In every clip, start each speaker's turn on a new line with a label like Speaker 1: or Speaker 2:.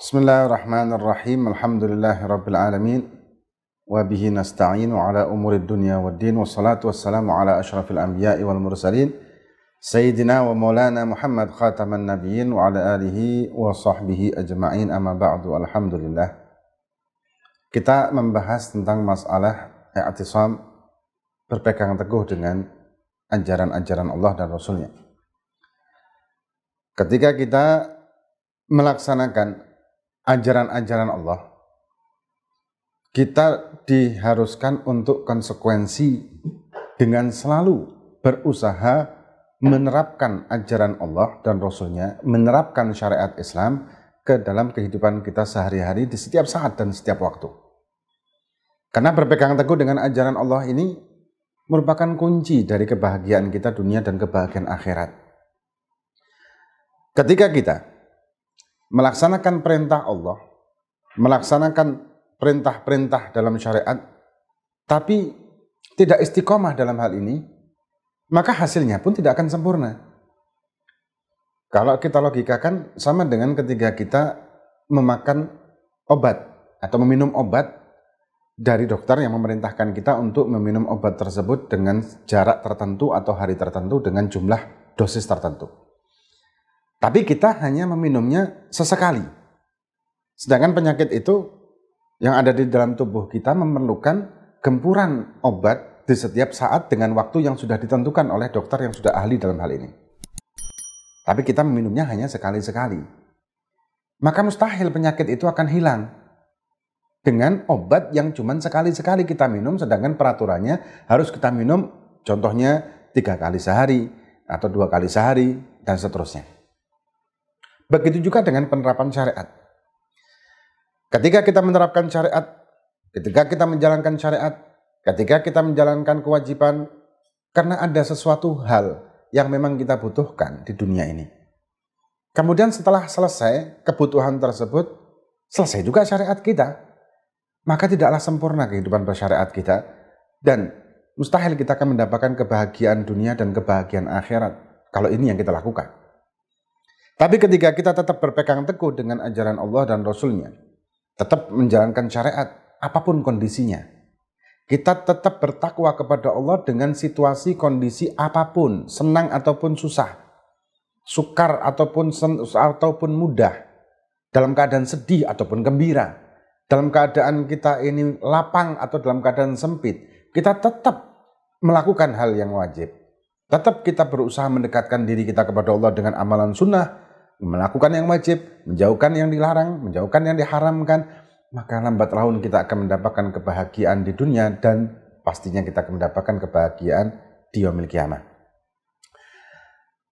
Speaker 1: Bismillahirrahmanirrahim. Alhamdulillahirabbil alamin. Wa bihi nasta'inu ala wassalatu wassalamu ala wa maulana Muhammad khataman nabiyyin wa ala alihi. Kita membahas tentang masalah i'tisam berpegang teguh dengan ajaran-ajaran Allah dan Rasulnya. Ketika kita melaksanakan ajaran-ajaran Allah, kita diharuskan untuk konsekuensi dengan selalu berusaha menerapkan ajaran Allah dan Rasulnya, menerapkan syariat Islam ke dalam kehidupan kita sehari-hari di setiap saat dan setiap waktu. Karena berpegang teguh dengan ajaran Allah ini merupakan kunci dari kebahagiaan kita dunia dan kebahagiaan akhirat. Ketika kita melaksanakan perintah Allah, melaksanakan perintah-perintah dalam syariat, tapi tidak istiqomah dalam hal ini, maka hasilnya pun tidak akan sempurna. Kalau kita logikakan sama dengan ketika kita memakan obat atau meminum obat dari dokter yang memerintahkan kita untuk meminum obat tersebut dengan jarak tertentu atau hari tertentu dengan jumlah dosis tertentu. Tapi kita hanya meminumnya sesekali. Sedangkan penyakit itu yang ada di dalam tubuh kita memerlukan gempuran obat di setiap saat dengan waktu yang sudah ditentukan oleh dokter yang sudah ahli dalam hal ini. Tapi kita meminumnya hanya sekali-sekali. Maka mustahil penyakit itu akan hilang dengan obat yang cuma sekali-sekali kita minum sedangkan peraturannya harus kita minum contohnya tiga kali sehari atau dua kali sehari dan seterusnya. Begitu juga dengan penerapan syariat. Ketika kita menerapkan syariat, ketika kita menjalankan syariat, ketika kita menjalankan kewajiban, karena ada sesuatu hal yang memang kita butuhkan di dunia ini. Kemudian setelah selesai kebutuhan tersebut, selesai juga syariat kita. Maka tidaklah sempurna kehidupan bersyariat kita. Dan mustahil kita akan mendapatkan kebahagiaan dunia dan kebahagiaan akhirat. Kalau ini yang kita lakukan. Tapi ketika kita tetap berpegang teguh dengan ajaran Allah dan Rasulnya, tetap menjalankan syariat, apa pun kondisinya, kita tetap bertakwa kepada Allah dengan situasi kondisi apa pun, senang ataupun susah, sukar ataupun sen, ataupun mudah, dalam keadaan sedih ataupun gembira, dalam keadaan kita ini lapang atau dalam keadaan sempit, kita tetap melakukan hal yang wajib. Tetap kita berusaha mendekatkan diri kita kepada Allah dengan amalan sunnah, melakukan yang wajib, menjauhkan yang dilarang, menjauhkan yang diharamkan, maka lambat laun kita akan mendapatkan kebahagiaan di dunia dan pastinya kita akan mendapatkan kebahagiaan di yaumil kiamah.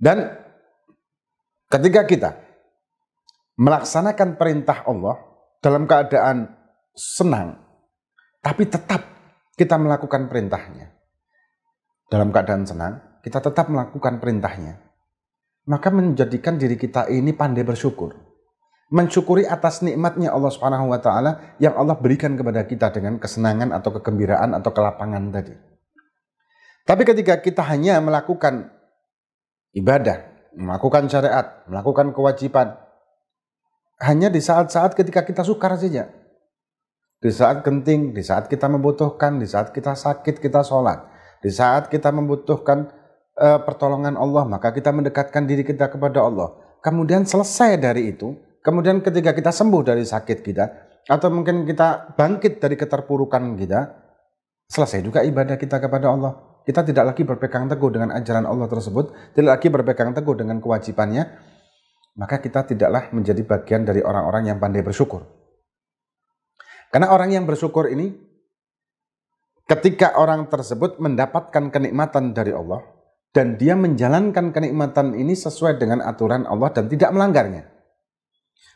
Speaker 1: Dan ketika kita melaksanakan perintah Allah dalam keadaan senang, tapi tetap kita melakukan perintahnya. Dalam keadaan senang, kita tetap melakukan perintahnya maka menjadikan diri kita ini pandai bersyukur. Mensyukuri atas nikmatnya Allah Subhanahu wa taala yang Allah berikan kepada kita dengan kesenangan atau kegembiraan atau kelapangan tadi. Tapi ketika kita hanya melakukan ibadah, melakukan syariat, melakukan kewajiban hanya di saat-saat ketika kita sukar saja. Di saat genting, di saat kita membutuhkan, di saat kita sakit, kita sholat. Di saat kita membutuhkan uh, pertolongan Allah, maka kita mendekatkan diri kita kepada Allah. Kemudian selesai dari itu, kemudian ketika kita sembuh dari sakit kita, atau mungkin kita bangkit dari keterpurukan kita, selesai juga ibadah kita kepada Allah. Kita tidak lagi berpegang teguh dengan ajaran Allah tersebut, tidak lagi berpegang teguh dengan kewajibannya, maka kita tidaklah menjadi bagian dari orang-orang yang pandai bersyukur. Karena orang yang bersyukur ini, ketika orang tersebut mendapatkan kenikmatan dari Allah, dan dia menjalankan kenikmatan ini sesuai dengan aturan Allah dan tidak melanggarnya.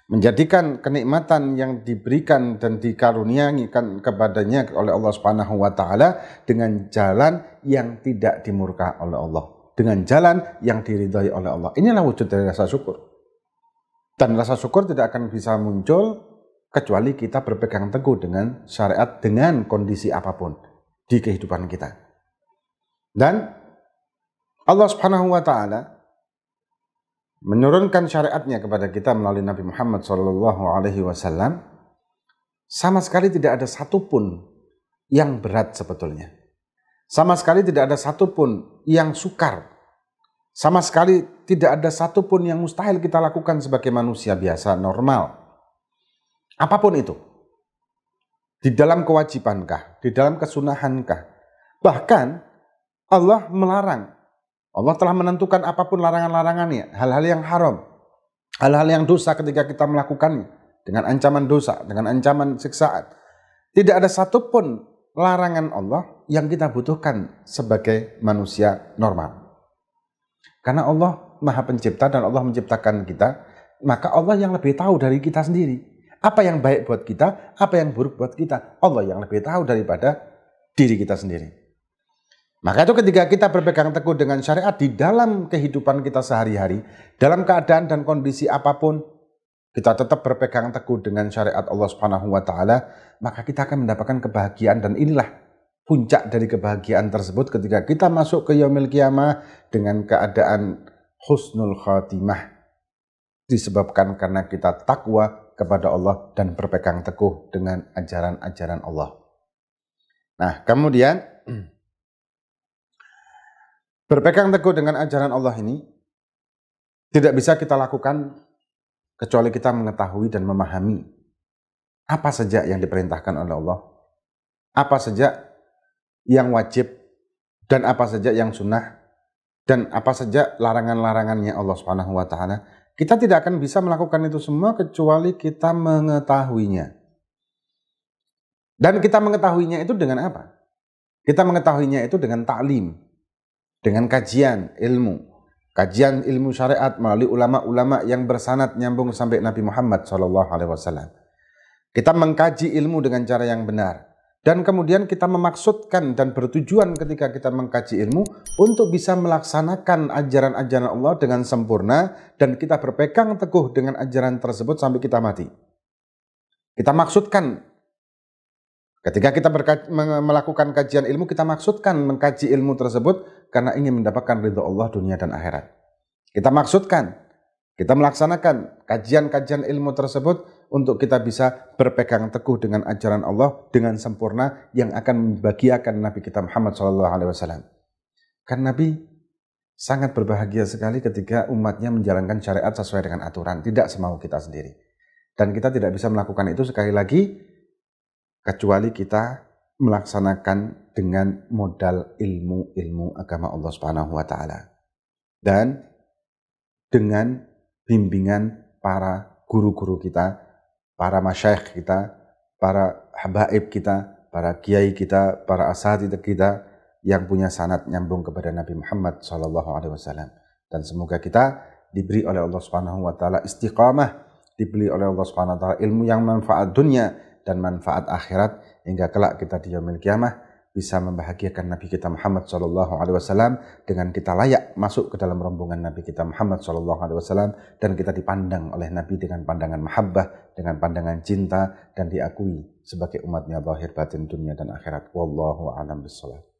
Speaker 1: Menjadikan kenikmatan yang diberikan dan dikaruniakan kepadanya oleh Allah Subhanahu wa taala dengan jalan yang tidak dimurka oleh Allah, dengan jalan yang diridhai oleh Allah. Inilah wujud dari rasa syukur. Dan rasa syukur tidak akan bisa muncul kecuali kita berpegang teguh dengan syariat dengan kondisi apa pun di kehidupan kita. Dan Allah Subhanahu wa taala menurunkan syariatnya kepada kita melalui Nabi Muhammad Shallallahu Alaihi Wasallam, sama sekali tidak ada satupun yang berat sebetulnya. Sama sekali tidak ada satupun yang sukar. Sama sekali tidak ada satupun yang mustahil kita lakukan sebagai manusia biasa, normal. Apa pun itu. Di dalam kewajibankah? Di dalam kesunahankah? Bahkan Allah melarang Allah telah menentukan apa pun larangan-larangannya, hal-hal yang haram, hal-hal yang dosa ketika kita melakukannya, dengan ancaman dosa, dengan ancaman siksaan. Tidak ada satupun larangan Allah yang kita butuhkan sebagai manusia normal. Karena Allah maha pencipta dan Allah menciptakan kita, maka Allah yang lebih tahu dari kita sendiri. Apa yang baik buat kita, apa yang buruk buat kita. Allah yang lebih tahu daripada diri kita sendiri. Maka itu ketika kita berpegang teguh dengan syariat di dalam kehidupan kita sehari-hari, dalam keadaan dan kondisi apa pun, kita tetap berpegang teguh dengan syariat Allah Subhanahu wa taala, maka kita akan mendapatkan kebahagiaan dan inilah puncak dari kebahagiaan tersebut ketika kita masuk ke yaumil kiamah dengan keadaan husnul khatimah disebabkan karena kita takwa kepada Allah dan berpegang teguh dengan ajaran-ajaran Allah. Nah, kemudian Berpegang teguh dengan ajaran Allah ini tidak bisa kita lakukan kecuali kita mengetahui dan memahami apa saja yang diperintahkan oleh Allah, apa saja yang wajib dan apa saja yang sunnah dan apa saja larangan-larangannya Allah Subhanahu wa taala. Kita tidak akan bisa melakukan itu semua kecuali kita mengetahuinya. Dan kita mengetahuinya itu dengan apa? Kita mengetahuinya itu dengan taklim, dengan kajian ilmu, kajian ilmu syariat melalui ulama-ulama yang bersanat nyambung sampai Nabi Muhammad SAW. Kita mengkaji ilmu dengan cara yang benar. Dan kemudian kita memaksudkan dan bertujuan ketika kita mengkaji ilmu untuk bisa melaksanakan ajaran-ajaran Allah dengan sempurna dan kita berpegang teguh dengan ajaran tersebut sampai kita mati. Kita maksudkan Ketika kita melakukan kajian ilmu, kita maksudkan mengkaji ilmu tersebut karena ingin mendapatkan ridho Allah dunia dan akhirat. Kita maksudkan, kita melaksanakan kajian-kajian ilmu tersebut untuk kita bisa berpegang teguh dengan ajaran Allah dengan sempurna yang akan membahagiakan Nabi kita Muhammad SAW. Karena Nabi sangat berbahagia sekali ketika umatnya menjalankan syariat sesuai dengan aturan, tidak semau kita sendiri. Dan kita tidak bisa melakukan itu sekali lagi kecuali kita melaksanakan dengan modal ilmu-ilmu agama Allah Subhanahu wa taala. Dan dengan bimbingan para guru-guru kita, para masyayikh kita, para habaib kita, para kiai kita, para asatidz kita yang punya sanat nyambung kepada Nabi Muhammad sallallahu alaihi wasallam. Dan semoga kita diberi oleh Allah Subhanahu wa taala istiqamah, diberi oleh Allah Subhanahu wa taala ilmu yang manfaat dunia dan manfaat akhirat hingga kelak kita di yaumil kiamah bisa membahagiakan Nabi kita Muhammad Shallallahu Alaihi Wasallam dengan kita layak masuk ke dalam rombongan Nabi kita Muhammad Shallallahu Alaihi Wasallam dan kita dipandang oleh Nabi dengan pandangan mahabbah, dengan pandangan cinta dan diakui sebagai umatnya lahir batin dunia dan akhirat. Wallahu a'lam bishawab.